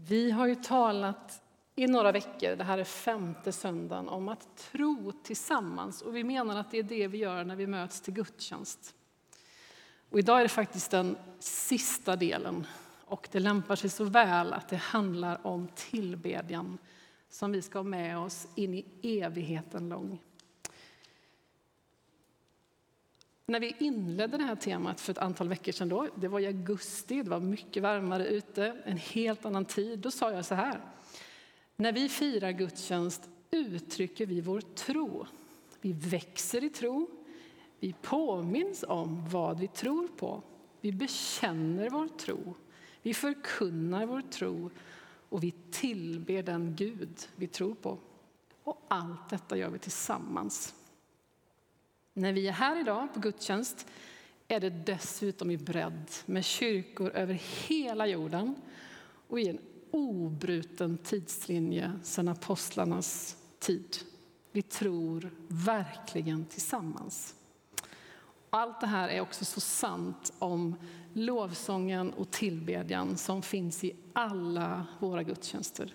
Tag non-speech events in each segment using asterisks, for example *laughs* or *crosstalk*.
Vi har ju talat i några veckor, det här är femte söndagen, om att tro tillsammans. Och vi menar att det är det vi gör när vi möts till gudstjänst. Och idag är det faktiskt den sista delen och det lämpar sig så väl att det handlar om tillbedjan som vi ska ha med oss in i evigheten lång. När vi inledde det här temat för ett antal veckor sedan, då, det var i augusti, det var mycket varmare ute, en helt annan tid, då sa jag så här. När vi firar gudstjänst uttrycker vi vår tro. Vi växer i tro, vi påminns om vad vi tror på. Vi bekänner vår tro, vi förkunnar vår tro och vi tillber den Gud vi tror på. Och allt detta gör vi tillsammans. När vi är här idag på gudstjänst är det dessutom i bredd med kyrkor över hela jorden och i en obruten tidslinje sedan apostlarnas tid. Vi tror verkligen tillsammans. Allt det här är också så sant om lovsången och tillbedjan som finns i alla våra gudstjänster.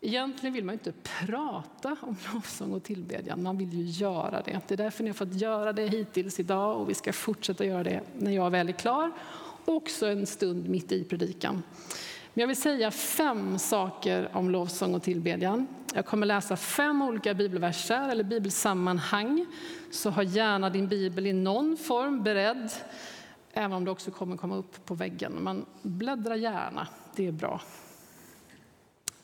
Egentligen vill man inte prata om *laughs* lovsång och tillbedjan, man vill ju göra det. Det är därför ni har fått göra det hittills idag och vi ska fortsätta göra det när jag väl är klar. Också en stund mitt i predikan. Men jag vill säga fem saker om lovsång och tillbedjan. Jag kommer läsa fem olika bibelverser eller bibelsammanhang. Så ha gärna din bibel i någon form beredd, även om det också kommer komma upp på väggen. Men bläddra gärna, det är bra.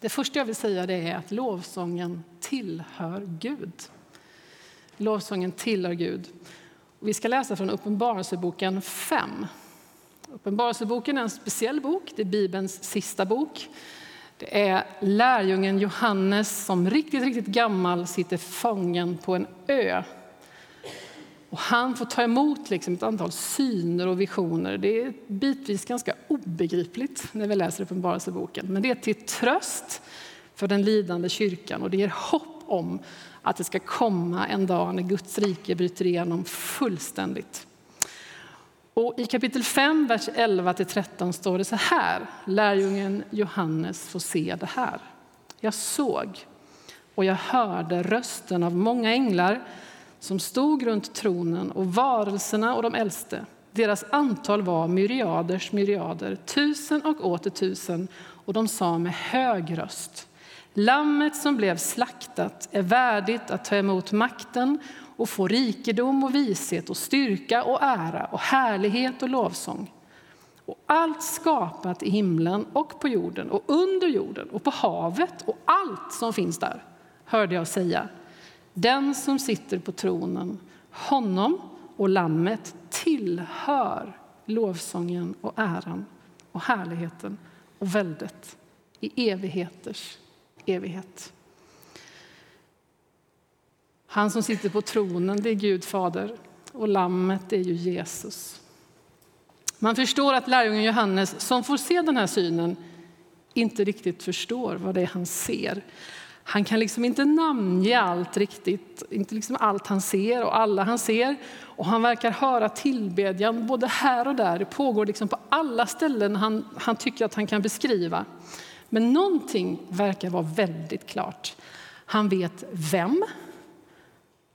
Det första jag vill säga är att lovsången tillhör Gud. Lovsången tillhör Gud. Vi ska läsa från Uppenbarelseboken 5. Uppenbarelseboken är en speciell bok, det är Bibelns sista bok. Det är lärjungen Johannes som riktigt, riktigt gammal sitter fången på en ö. Och han får ta emot liksom ett antal syner och visioner. Det är bitvis ganska obegripligt när vi läser Uppenbarelseboken. Men det är till tröst för den lidande kyrkan och det ger hopp om att det ska komma en dag när Guds rike bryter igenom fullständigt. Och I kapitel 5, vers 11-13 står det så här. Lärjungen Johannes får se det här. Jag såg och jag hörde rösten av många änglar som stod runt tronen och varelserna och de äldste. Deras antal var myriaders myriader, tusen och åter tusen, och de sa med hög röst. Lammet som blev slaktat är värdigt att ta emot makten och få rikedom och vishet och styrka och ära och härlighet och lovsång. Och allt skapat i himlen och på jorden och under jorden och på havet och allt som finns där, hörde jag säga. Den som sitter på tronen, honom och lammet tillhör lovsången och äran och härligheten och väldet i evigheters evighet. Han som sitter på tronen, det är Gud fader och lammet, är ju Jesus. Man förstår att lärjungen Johannes, som får se den här synen, inte riktigt förstår vad det är han ser. Han kan liksom inte namnge allt riktigt, inte liksom allt han ser och alla han ser. Och han verkar höra tillbedjan både här och där. Det pågår liksom på alla ställen han, han tycker att han kan beskriva. Men någonting verkar vara väldigt klart. Han vet vem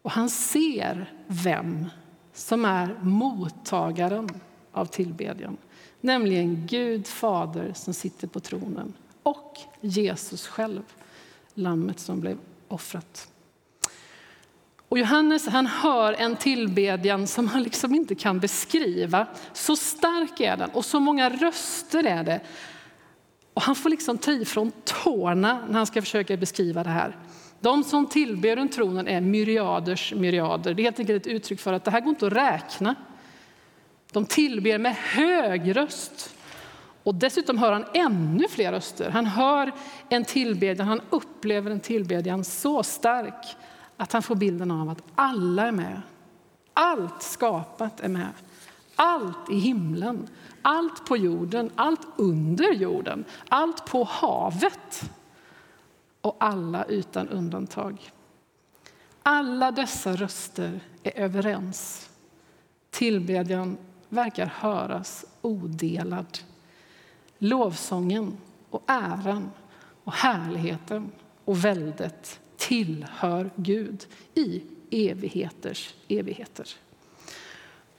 och han ser vem som är mottagaren av tillbedjan. Nämligen Gud fader som sitter på tronen och Jesus själv lammet som blev offrat. Och Johannes han hör en tillbedjan som han liksom inte kan beskriva. Så stark är den och så många röster är det. Och han får liksom ta ifrån tårna när han ska försöka beskriva det här. De som tillber runt tronen är myriaders myriader. Det är helt enkelt ett uttryck för att det här går inte att räkna. De tillber med hög röst. Och dessutom hör han ännu fler röster. Han hör en tillbedjan, han upplever en tillbedjan så stark att han får bilden av att alla är med. Allt skapat är med. Allt i himlen, allt på jorden, allt under jorden, allt på havet och alla utan undantag. Alla dessa röster är överens. Tillbedjan verkar höras odelad. Lovsången och äran och härligheten och väldet tillhör Gud i evigheters evigheter.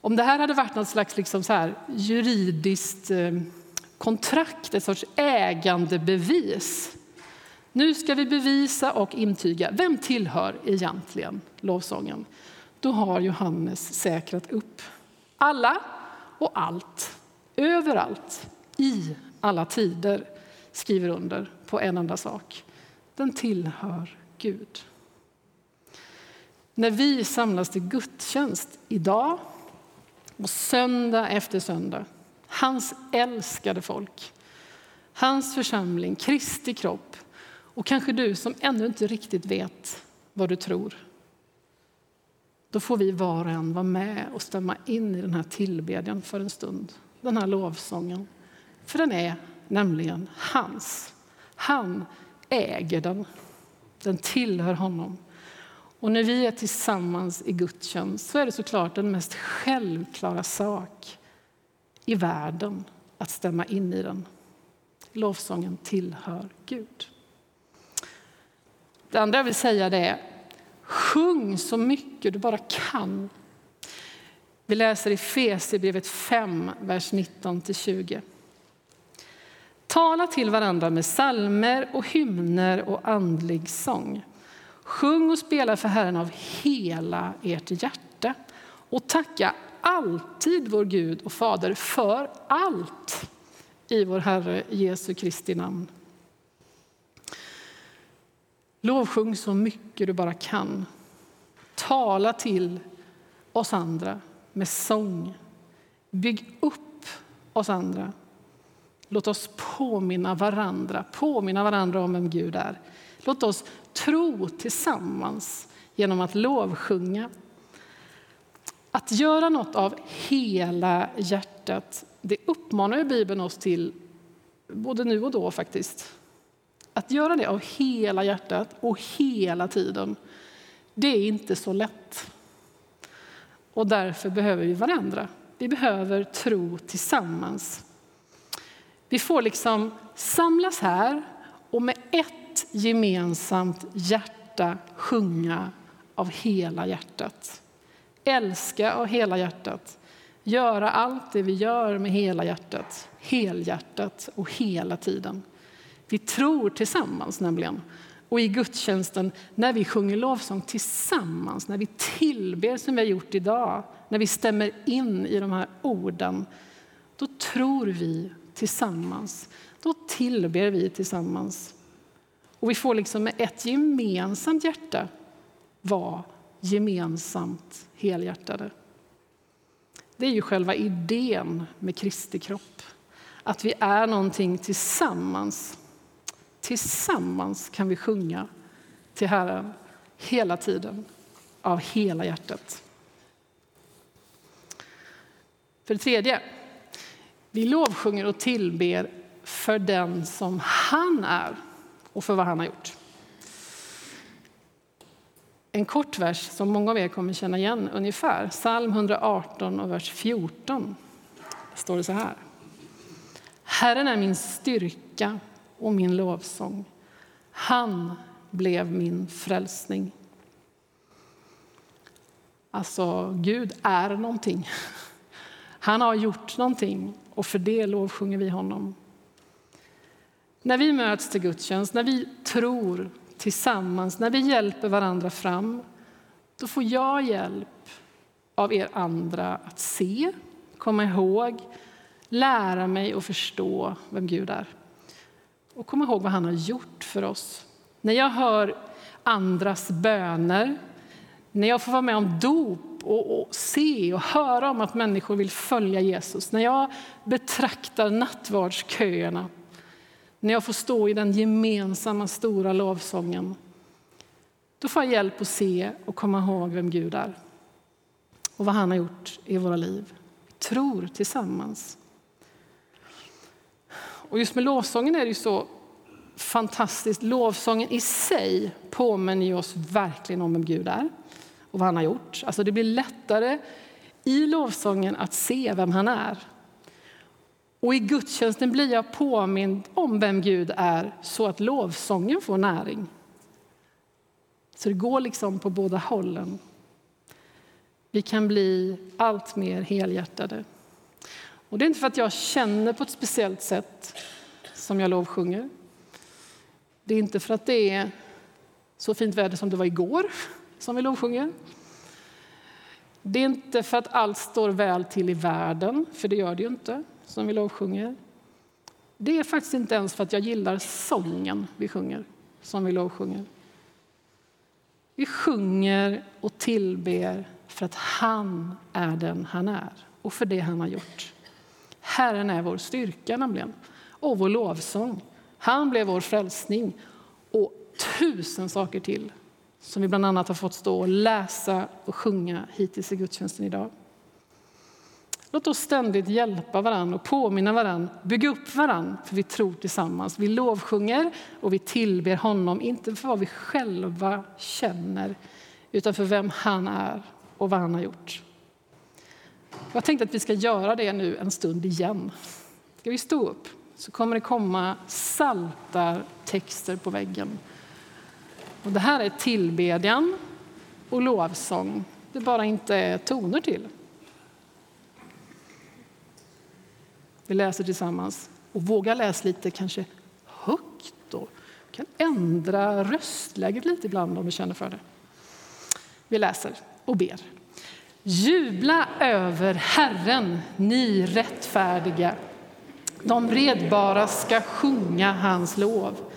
Om det här hade varit något slags liksom så här juridiskt eh, kontrakt, ett sorts ägandebevis. Nu ska vi bevisa och intyga. Vem tillhör egentligen lovsången? Då har Johannes säkrat upp alla och allt, överallt, i alla tider skriver under på en enda sak. Den tillhör Gud. När vi samlas till gudstjänst idag och söndag efter söndag, hans älskade folk, hans församling, Kristi kropp och kanske du som ännu inte riktigt vet vad du tror. Då får vi var och en vara med och stämma in i den här tillbedjan för en stund, den här lovsången. För den är nämligen hans. Han äger den. Den tillhör honom. Och när vi är tillsammans i gudstjänst så är det såklart den mest självklara sak i världen att stämma in i den. Lovsången tillhör Gud. Det andra jag vill säga är sjung så mycket du bara kan. Vi läser i Fesebrevet 5, vers 19-20. Tala till varandra med salmer och hymner och andlig sång. Sjung och spela för Herren av hela ert hjärta och tacka alltid vår Gud och Fader för allt i vår Herre Jesu Kristi namn. Lovsjung så mycket du bara kan. Tala till oss andra med sång. Bygg upp oss andra. Låt oss påminna varandra, påminna varandra om vem Gud är. Låt oss tro tillsammans genom att lovsjunga. Att göra något av hela hjärtat, det uppmanar Bibeln oss till både nu och då faktiskt. Att göra det av hela hjärtat och hela tiden, det är inte så lätt. Och därför behöver vi varandra. Vi behöver tro tillsammans. Vi får liksom samlas här och med ett gemensamt hjärta sjunga av hela hjärtat. Älska av hela hjärtat. Göra allt det vi gör med hela hjärtat, helhjärtat och hela tiden. Vi tror tillsammans nämligen. Och i gudstjänsten, när vi sjunger lovsång tillsammans, när vi tillber som vi har gjort idag, när vi stämmer in i de här orden, då tror vi tillsammans. Då tillber vi tillsammans. Och vi får liksom med ett gemensamt hjärta vara gemensamt helhjärtade. Det är ju själva idén med Kristi kropp. Att vi är någonting tillsammans. Tillsammans kan vi sjunga till Herren hela tiden, av hela hjärtat. För det tredje, vi lovsjunger och tillber för den som han är och för vad han har gjort. En kort vers som många av er kommer känna igen ungefär. Psalm 118 och vers 14. Där står det så här. Herren är min styrka och min lovsång. Han blev min frälsning. Alltså, Gud är någonting. Han har gjort någonting och för det lovsjunger vi honom. När vi möts till gudstjänst, när vi tror tillsammans, när vi hjälper varandra fram, då får jag hjälp av er andra att se, komma ihåg, lära mig och förstå vem Gud är. Och komma ihåg vad han har gjort för oss. När jag hör andras böner, när jag får vara med om dop och, och, se och höra om att människor vill följa Jesus, när jag betraktar nattvardsköerna, när jag får stå i den gemensamma stora lovsången, då får jag hjälp att se och komma ihåg vem Gud är och vad han har gjort i våra liv. Vi tror tillsammans. Och just med lovsången är det ju så fantastiskt. Lovsången i sig påminner oss verkligen om vem Gud är och vad han har gjort. Alltså det blir lättare i lovsången att se vem han är. Och i gudstjänsten blir jag påmind om vem Gud är så att lovsången får näring. Så det går liksom på båda hållen. Vi kan bli allt mer helhjärtade. Och det är inte för att jag känner på ett speciellt sätt som jag lovsjunger. Det är inte för att det är så fint väder som det var igår som vi lovsjunger. Det är inte för att allt står väl till i världen, för det gör det ju inte, som vi lovsjunger. Det är faktiskt inte ens för att jag gillar sången vi sjunger, som vi lovsjunger. Vi sjunger och tillber för att han är den han är och för det han har gjort. Herren är vår styrka nämligen, och vår lovsång. Han blev vår frälsning och tusen saker till som vi bland annat har fått stå och läsa och sjunga hittills i gudstjänsten idag. Låt oss ständigt hjälpa varandra och påminna varandra, bygga upp varandra, för vi tror tillsammans. Vi lovsjunger och vi tillber honom, inte för vad vi själva känner, utan för vem han är och vad han har gjort. Jag tänkte att vi ska göra det nu en stund igen. Ska vi stå upp så kommer det komma saltar texter på väggen. Och det här är tillbedjan och lovsång. Det bara inte är toner till. Vi läser tillsammans. Och våga läsa lite kanske högt och kan ändra röstläget lite ibland om du känner för det. Vi läser och ber. Jubla över Herren, ni rättfärdiga. De redbara ska sjunga hans lov.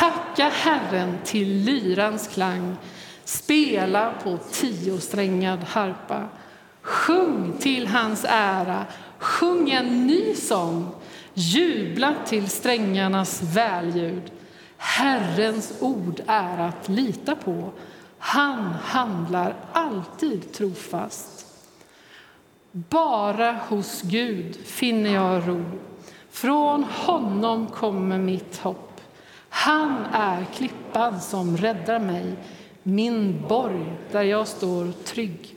Tacka Herren till lyrans klang. Spela på tiosträngad harpa. Sjung till hans ära. Sjung en ny sång. Jubla till strängarnas välljud. Herrens ord är att lita på. Han handlar alltid trofast. Bara hos Gud finner jag ro. Från honom kommer mitt hopp. Han är klippan som räddar mig, min borg där jag står trygg.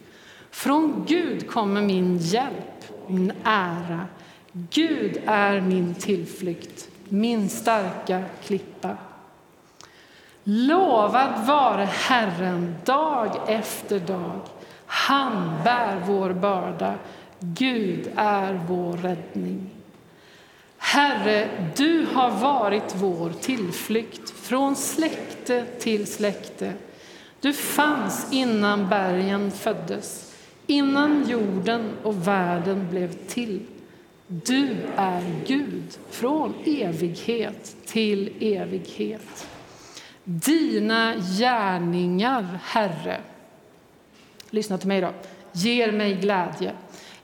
Från Gud kommer min hjälp, min ära. Gud är min tillflykt, min starka klippa. Lovad vare Herren dag efter dag. Han bär vår börda. Gud är vår räddning. Herre, du har varit vår tillflykt från släkte till släkte. Du fanns innan bergen föddes, innan jorden och världen blev till. Du är Gud från evighet till evighet. Dina gärningar, Herre, lyssna till mig då, ger mig glädje.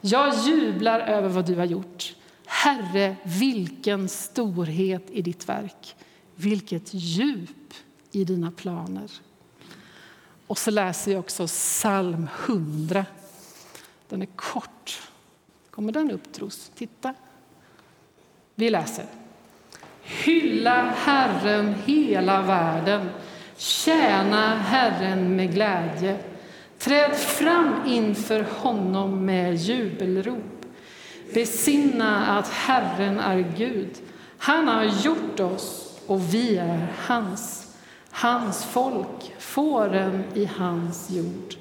Jag jublar över vad du har gjort. Herre, vilken storhet i ditt verk, vilket djup i dina planer. Och så läser jag också psalm 100. Den är kort. Kommer den upp, tros? Titta. Vi läser. Hylla Herren hela världen, tjäna Herren med glädje. Träd fram inför honom med jubelrop. Besinna att Herren är Gud. Han har gjort oss och vi är hans. Hans folk, fåren i hans jord.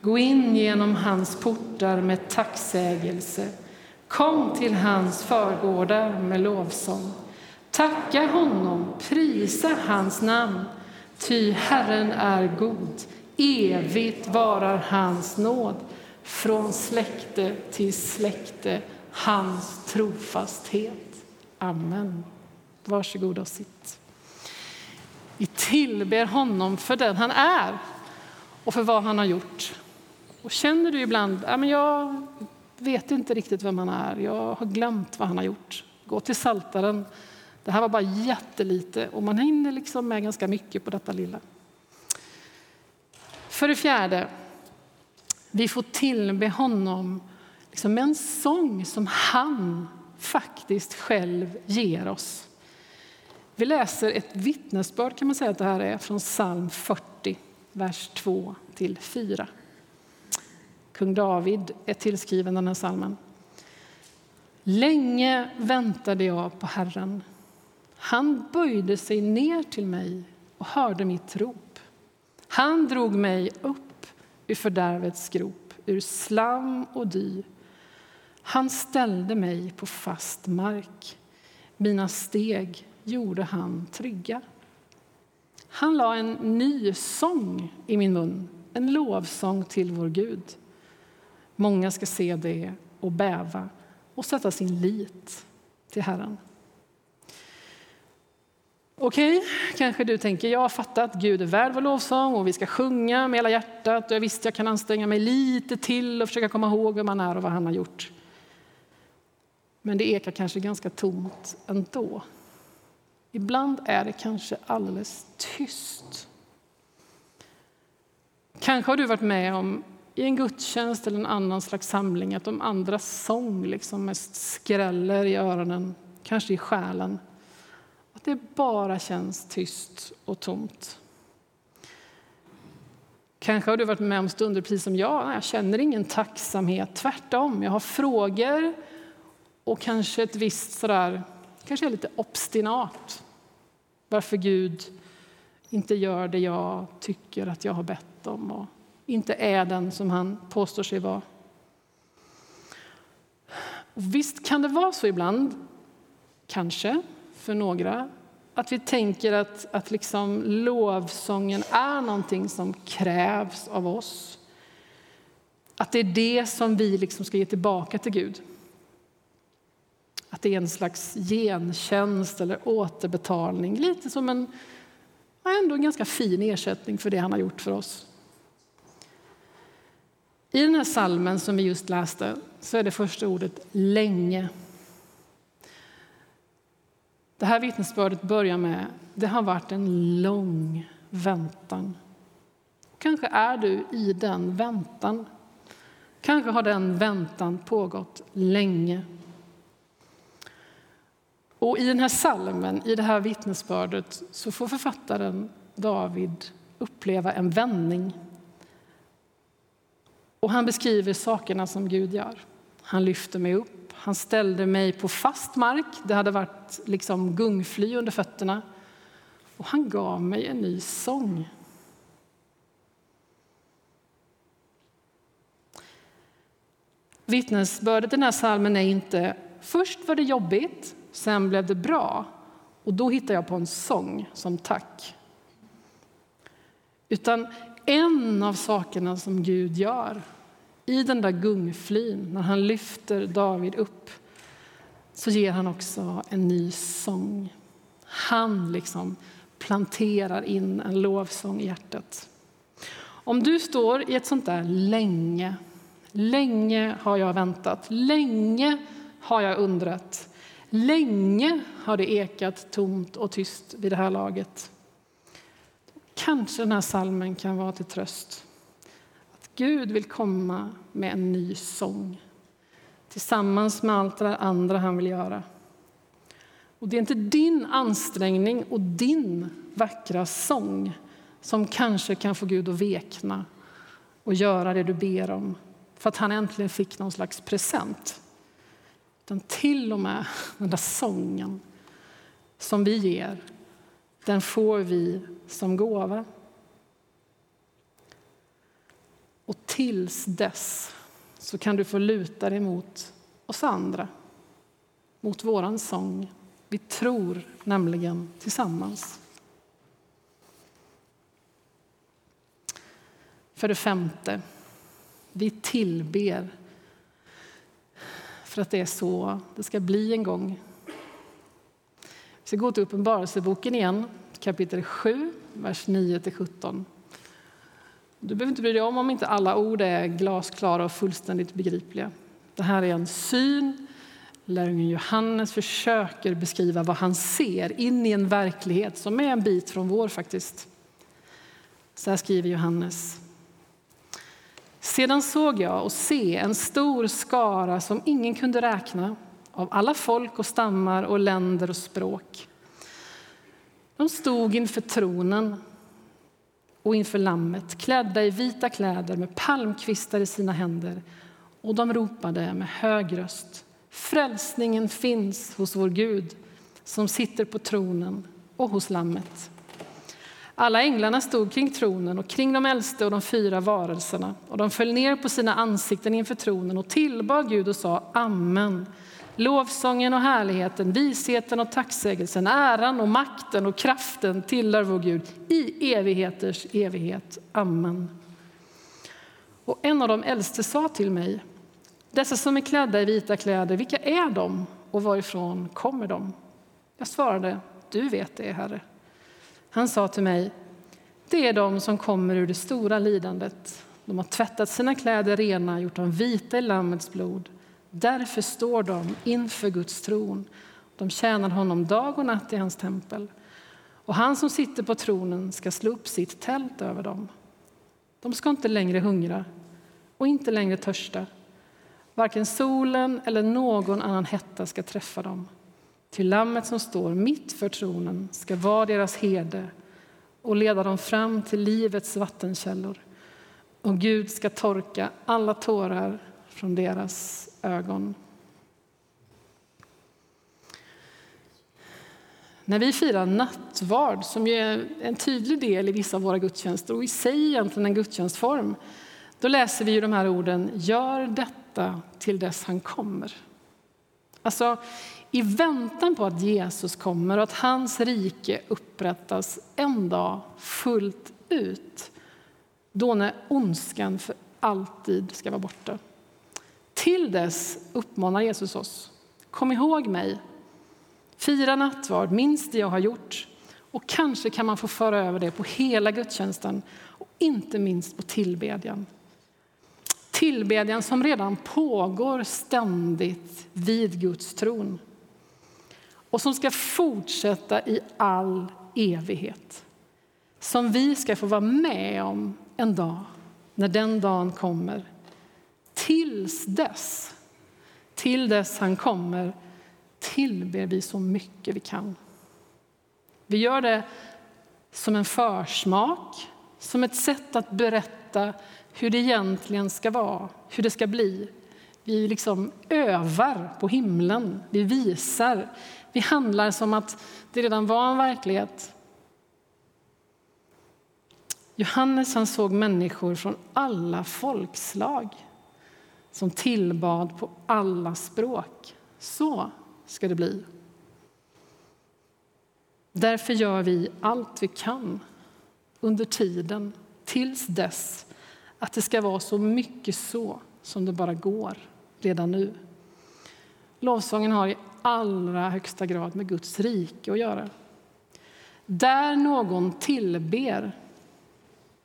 Gå in genom hans portar med tacksägelse. Kom till hans förgårdar med lovsång. Tacka honom, prisa hans namn, ty Herren är god. Evigt varar hans nåd från släkte till släkte hans trofasthet. Amen. Varsågod och sitt. Vi tillber honom för den han är och för vad han har gjort. Och känner du ibland att jag vet inte riktigt vem han är, jag har glömt vad han har gjort. Gå till Saltaren. Det här var bara jättelite och man hinner liksom med ganska mycket på detta lilla. För det fjärde, vi får tillbe honom liksom en sång som han faktiskt själv ger oss. Vi läser ett vittnesbörd kan man säga att det här är från psalm 40, vers 2 till 4. Kung David är tillskriven den här psalmen. Länge väntade jag på Herren. Han böjde sig ner till mig och hörde mitt rop. Han drog mig upp ur fördärvets grop, ur slam och dy. Han ställde mig på fast mark. Mina steg gjorde han trygga. Han la en ny sång i min mun, en lovsång till vår Gud. Många ska se det och bäva och sätta sin lit till Herren. Okej, okay, kanske du tänker, jag har fattat att Gud är värd vår lovsång och vi ska sjunga med hela hjärtat och jag visste jag kan anstränga mig lite till och försöka komma ihåg vem han är och vad han har gjort. Men det ekar kanske ganska tomt ändå. Ibland är det kanske alldeles tyst. Kanske har du varit med om i en gudstjänst eller en annan slags samling att de andras sång liksom mest skräller i öronen, kanske i själen. Att det bara känns tyst och tomt. Kanske har du varit med om stunder precis som jag. Jag känner ingen tacksamhet. Tvärtom, jag har frågor och kanske ett visst sådär, kanske är lite obstinat. Varför Gud inte gör det jag tycker att jag har bett om och inte är den som han påstår sig vara. Och visst kan det vara så ibland, kanske, för några att vi tänker att, att liksom lovsången är någonting som krävs av oss. Att det är det som vi liksom ska ge tillbaka till Gud. Att det är en slags gentjänst eller återbetalning. Lite som en ändå en ganska fin ersättning för det han har gjort för oss. I den här salmen som vi just läste så är det första ordet länge. Det här vittnesbördet börjar med det har varit en lång väntan. Kanske är du i den väntan. Kanske har den väntan pågått länge. Och I den här salmen, i det här vittnesbördet, så får författaren David uppleva en vändning. Och han beskriver sakerna som Gud gör. Han lyfter mig upp, han ställde mig på fast mark. Det hade varit liksom gungfly under fötterna. Och han gav mig en ny sång. Vittnesbördet i den här salmen är inte först var det jobbigt, sen blev det bra och då hittar jag på en sång som tack. Utan en av sakerna som Gud gör i den där gungflyn, när han lyfter David upp så ger han också en ny sång. Han liksom planterar in en lovsång i hjärtat. Om du står i ett sånt där länge, länge har jag väntat, länge har jag undrat, länge har det ekat tomt och tyst vid det här laget. Kanske den här salmen kan vara till tröst. Gud vill komma med en ny sång tillsammans med allt det andra han vill göra. Och det är inte din ansträngning och din vackra sång som kanske kan få Gud att vekna och göra det du ber om för att han äntligen fick någon slags present. Utan till och med den där sången som vi ger, den får vi som gåva. Och tills dess så kan du få luta dig mot oss andra, mot våran sång. Vi tror nämligen tillsammans. För det femte, vi tillber för att det är så det ska bli en gång. Vi ska gå till Uppenbarelseboken igen, kapitel 7, vers 9-17. Du behöver inte bry dig om om inte alla ord är glasklara och fullständigt begripliga. Det här är en syn. Lärjungen Johannes försöker beskriva vad han ser in i en verklighet som är en bit från vår. faktiskt. Så här skriver Johannes. Sedan såg jag och se en stor skara som ingen kunde räkna av alla folk och stammar och länder och språk. De stod inför tronen och inför Lammet klädda i vita kläder med palmkvistar i sina händer och de ropade med hög röst Frälsningen finns hos vår Gud som sitter på tronen och hos Lammet. Alla änglarna stod kring tronen och kring de äldste och de fyra varelserna och de föll ner på sina ansikten inför tronen och tillbad Gud och sa Amen. Lovsången och härligheten, visheten och tacksägelsen, äran och makten och kraften tillhör vår Gud i evigheters evighet. Amen. Och en av de äldste sa till mig, dessa som är klädda i vita kläder, vilka är de och varifrån kommer de? Jag svarade, du vet det, Herre. Han sa till mig, det är de som kommer ur det stora lidandet. De har tvättat sina kläder rena, gjort dem vita i Lammets blod. Därför står de inför Guds tron. De tjänar honom dag och natt i hans tempel. Och han som sitter på tronen ska slå upp sitt tält över dem. De ska inte längre hungra och inte längre törsta. Varken solen eller någon annan hetta ska träffa dem. Till lammet som står mitt för tronen ska vara deras herde och leda dem fram till livets vattenkällor. Och Gud ska torka alla tårar från deras ögon. När vi firar nattvard, som är en tydlig del i vissa av våra gudstjänster och i sig egentligen en gudstjänstform, då läser vi ju de här orden Gör detta till dess han kommer. Alltså, i väntan på att Jesus kommer och att hans rike upprättas en dag fullt ut, då när ondskan för alltid ska vara borta. Till dess uppmanar Jesus oss. Kom ihåg mig. Fira nattvard, minns det jag har gjort. Och kanske kan man få föra över det på hela gudstjänsten och inte minst på tillbedjan. Tillbedjan som redan pågår ständigt vid Guds tron och som ska fortsätta i all evighet. Som vi ska få vara med om en dag när den dagen kommer. Tills dess, till dess han kommer, tillber vi så mycket vi kan. Vi gör det som en försmak, som ett sätt att berätta hur det egentligen ska vara, hur det ska bli. Vi liksom övar på himlen, vi visar. Vi handlar som att det redan var en verklighet. Johannes han såg människor från alla folkslag som tillbad på alla språk. Så ska det bli. Därför gör vi allt vi kan under tiden tills dess att det ska vara så mycket så som det bara går redan nu. Lovsången har i allra högsta grad med Guds rike att göra. Där någon tillber,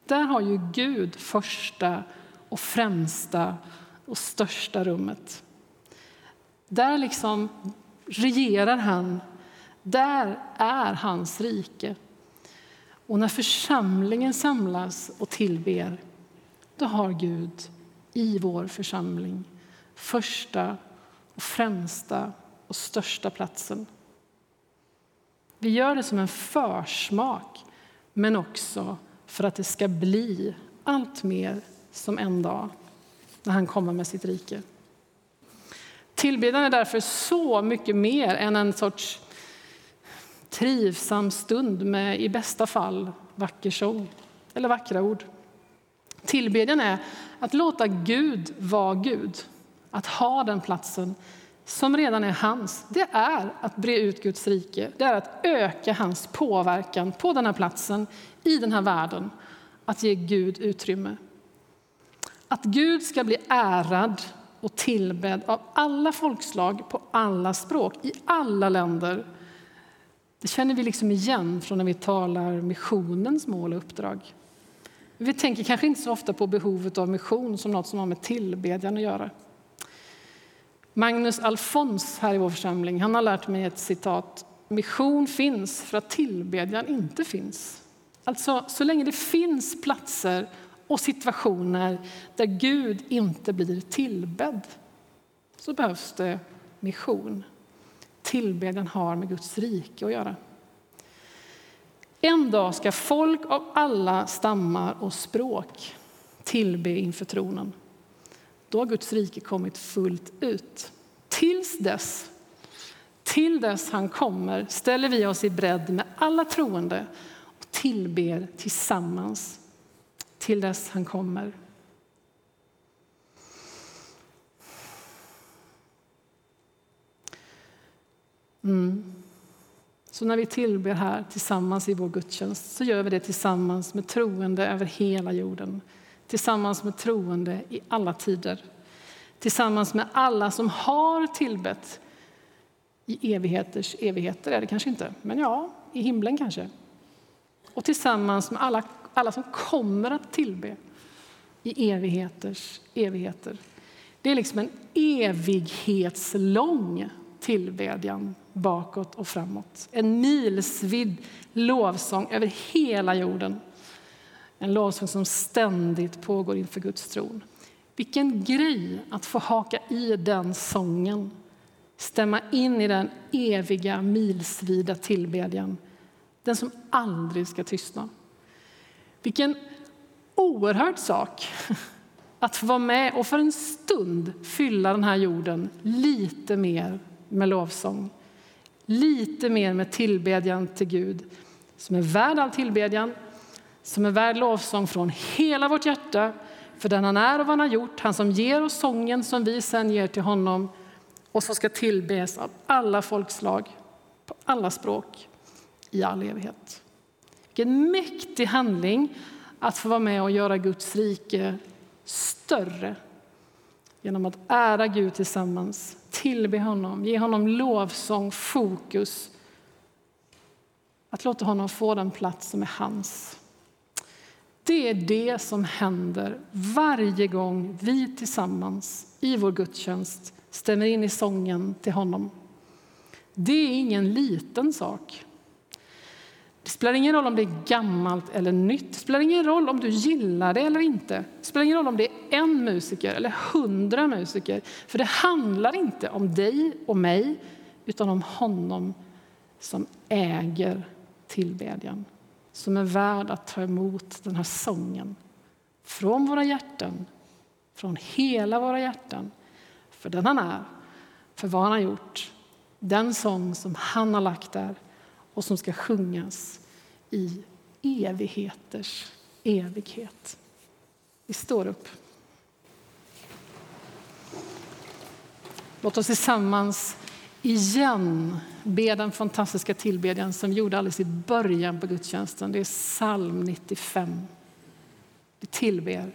där har ju Gud första och främsta och största rummet. Där liksom regerar han. Där är hans rike. Och när församlingen samlas och tillber, då har Gud i vår församling första och främsta och största platsen. Vi gör det som en försmak, men också för att det ska bli allt mer som en dag när han kommer med sitt rike. Tillbedjan är därför så mycket mer än en sorts trivsam stund med i bästa fall vacker sång eller vackra ord. Tillbedjan är att låta Gud vara Gud, att ha den platsen som redan är hans. Det är att bre ut Guds rike, det är att öka hans påverkan på den här platsen, i den här världen, att ge Gud utrymme. Att Gud ska bli ärad och tillbedd av alla folkslag på alla språk, i alla länder. Det känner vi liksom igen från när vi talar missionens mål och uppdrag. Vi tänker kanske inte så ofta på behovet av mission som något som har med tillbedjan att göra. Magnus Alfons här i vår församling han har lärt mig ett citat. Mission finns för att tillbedjan inte finns. Alltså, så länge det finns platser och situationer där Gud inte blir tillbedd så behövs det mission. Tillbedjan har med Guds rike att göra. En dag ska folk av alla stammar och språk tillbe inför tronen. Då har Guds rike kommit fullt ut. tills dess, till dess han kommer ställer vi oss i bredd med alla troende och tillber tillsammans till dess han kommer. Mm. Så när vi tillber här tillsammans i vår gudstjänst så gör vi det tillsammans med troende över hela jorden. Tillsammans med troende i alla tider. Tillsammans med alla som har tillbett i evigheters evigheter är det kanske inte, men ja, i himlen kanske. Och tillsammans med alla, alla som kommer att tillbe i evigheters evigheter. Det är liksom en evighetslång tillbedjan bakåt och framåt. En milsvid lovsång över hela jorden. En lovsång som ständigt pågår inför Guds tron. Vilken grej att få haka i den sången. Stämma in i den eviga, milsvida tillbedjan. Den som aldrig ska tystna. Vilken oerhörd sak *laughs* att få vara med och för en stund fylla den här jorden lite mer med lovsång. Lite mer med tillbedjan till Gud som är värd all tillbedjan, som är värd lovsång från hela vårt hjärta för den han är och vad han har gjort, han som ger oss sången som vi sen ger till honom och som ska tillbes av alla folkslag, på alla språk, i all evighet. Vilken mäktig handling att få vara med och göra Guds rike större genom att ära Gud tillsammans, tillbe honom, ge honom lovsång, fokus. Att låta honom få den plats som är hans. Det är det som händer varje gång vi tillsammans i vår gudstjänst stämmer in i sången till honom. Det är ingen liten sak. Det spelar ingen roll om det är gammalt eller nytt. Det spelar ingen roll om du gillar det eller inte. Det spelar ingen roll om det är en musiker eller hundra musiker. För det handlar inte om dig och mig, utan om honom som äger tillbedjan. Som är värd att ta emot den här sången från våra hjärtan, från hela våra hjärtan. För den han är, för vad han har gjort. Den sång som han har lagt där och som ska sjungas i evigheters evighet. Vi står upp. Låt oss tillsammans igen be den fantastiska tillbedjan som vi gjorde alldeles i början på gudstjänsten. Det är psalm 95. Vi tillber.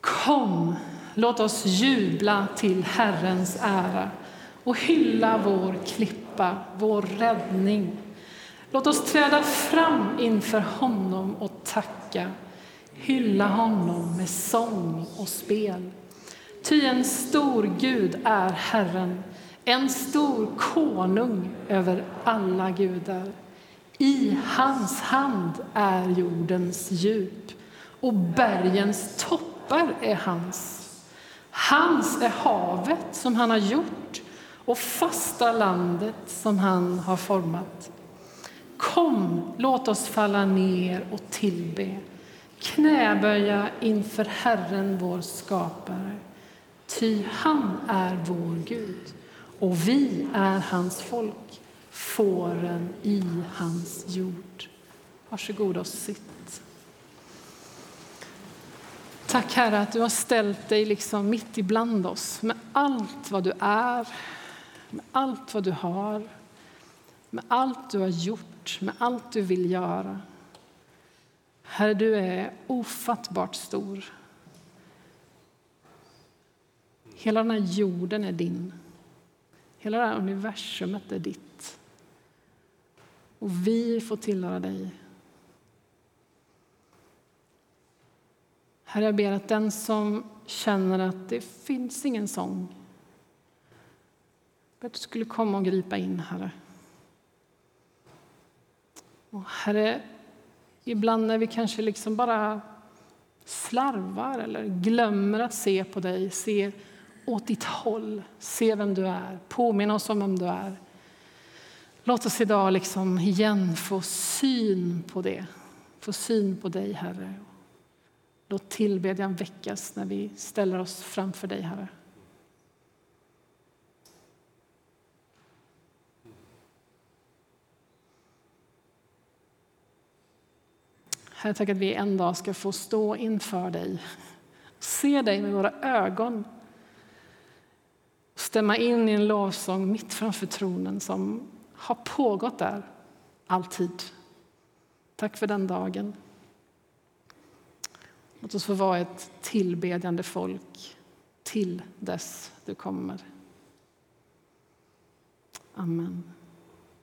Kom, låt oss jubla till Herrens ära och hylla vår Pappa, vår räddning. Låt oss träda fram inför honom och tacka, hylla honom med sång och spel. Ty en stor Gud är Herren, en stor konung över alla gudar. I hans hand är jordens djup och bergens toppar är hans. Hans är havet som han har gjort och fasta landet som han har format. Kom, låt oss falla ner och tillbe, knäböja inför Herren, vår skapare. Ty han är vår Gud, och vi är hans folk, fåren i hans jord. Varsågod och sitt. Tack, Herre, att du har ställt dig liksom mitt ibland oss med allt vad du är, med allt vad du har, med allt du har gjort, med allt du vill göra. Herre, du är ofattbart stor. Hela den här jorden är din. Hela det här universumet är ditt. Och vi får tillhöra dig. Herre, jag ber att den som känner att det finns ingen sång att du skulle komma och gripa in, Herre. Och herre, ibland när vi kanske liksom bara slarvar eller glömmer att se på dig, se åt ditt håll, se vem du är, påminna oss om vem du är. Låt oss idag liksom igen få syn på det, få syn på dig, Herre. Låt tillbedjan väckas när vi ställer oss framför dig, Herre. Herre, tack att vi en dag ska få stå inför dig, se dig med våra ögon stämma in i en lovsång mitt framför tronen som har pågått där alltid. Tack för den dagen. Låt oss få vara ett tillbedjande folk till dess du kommer. Amen.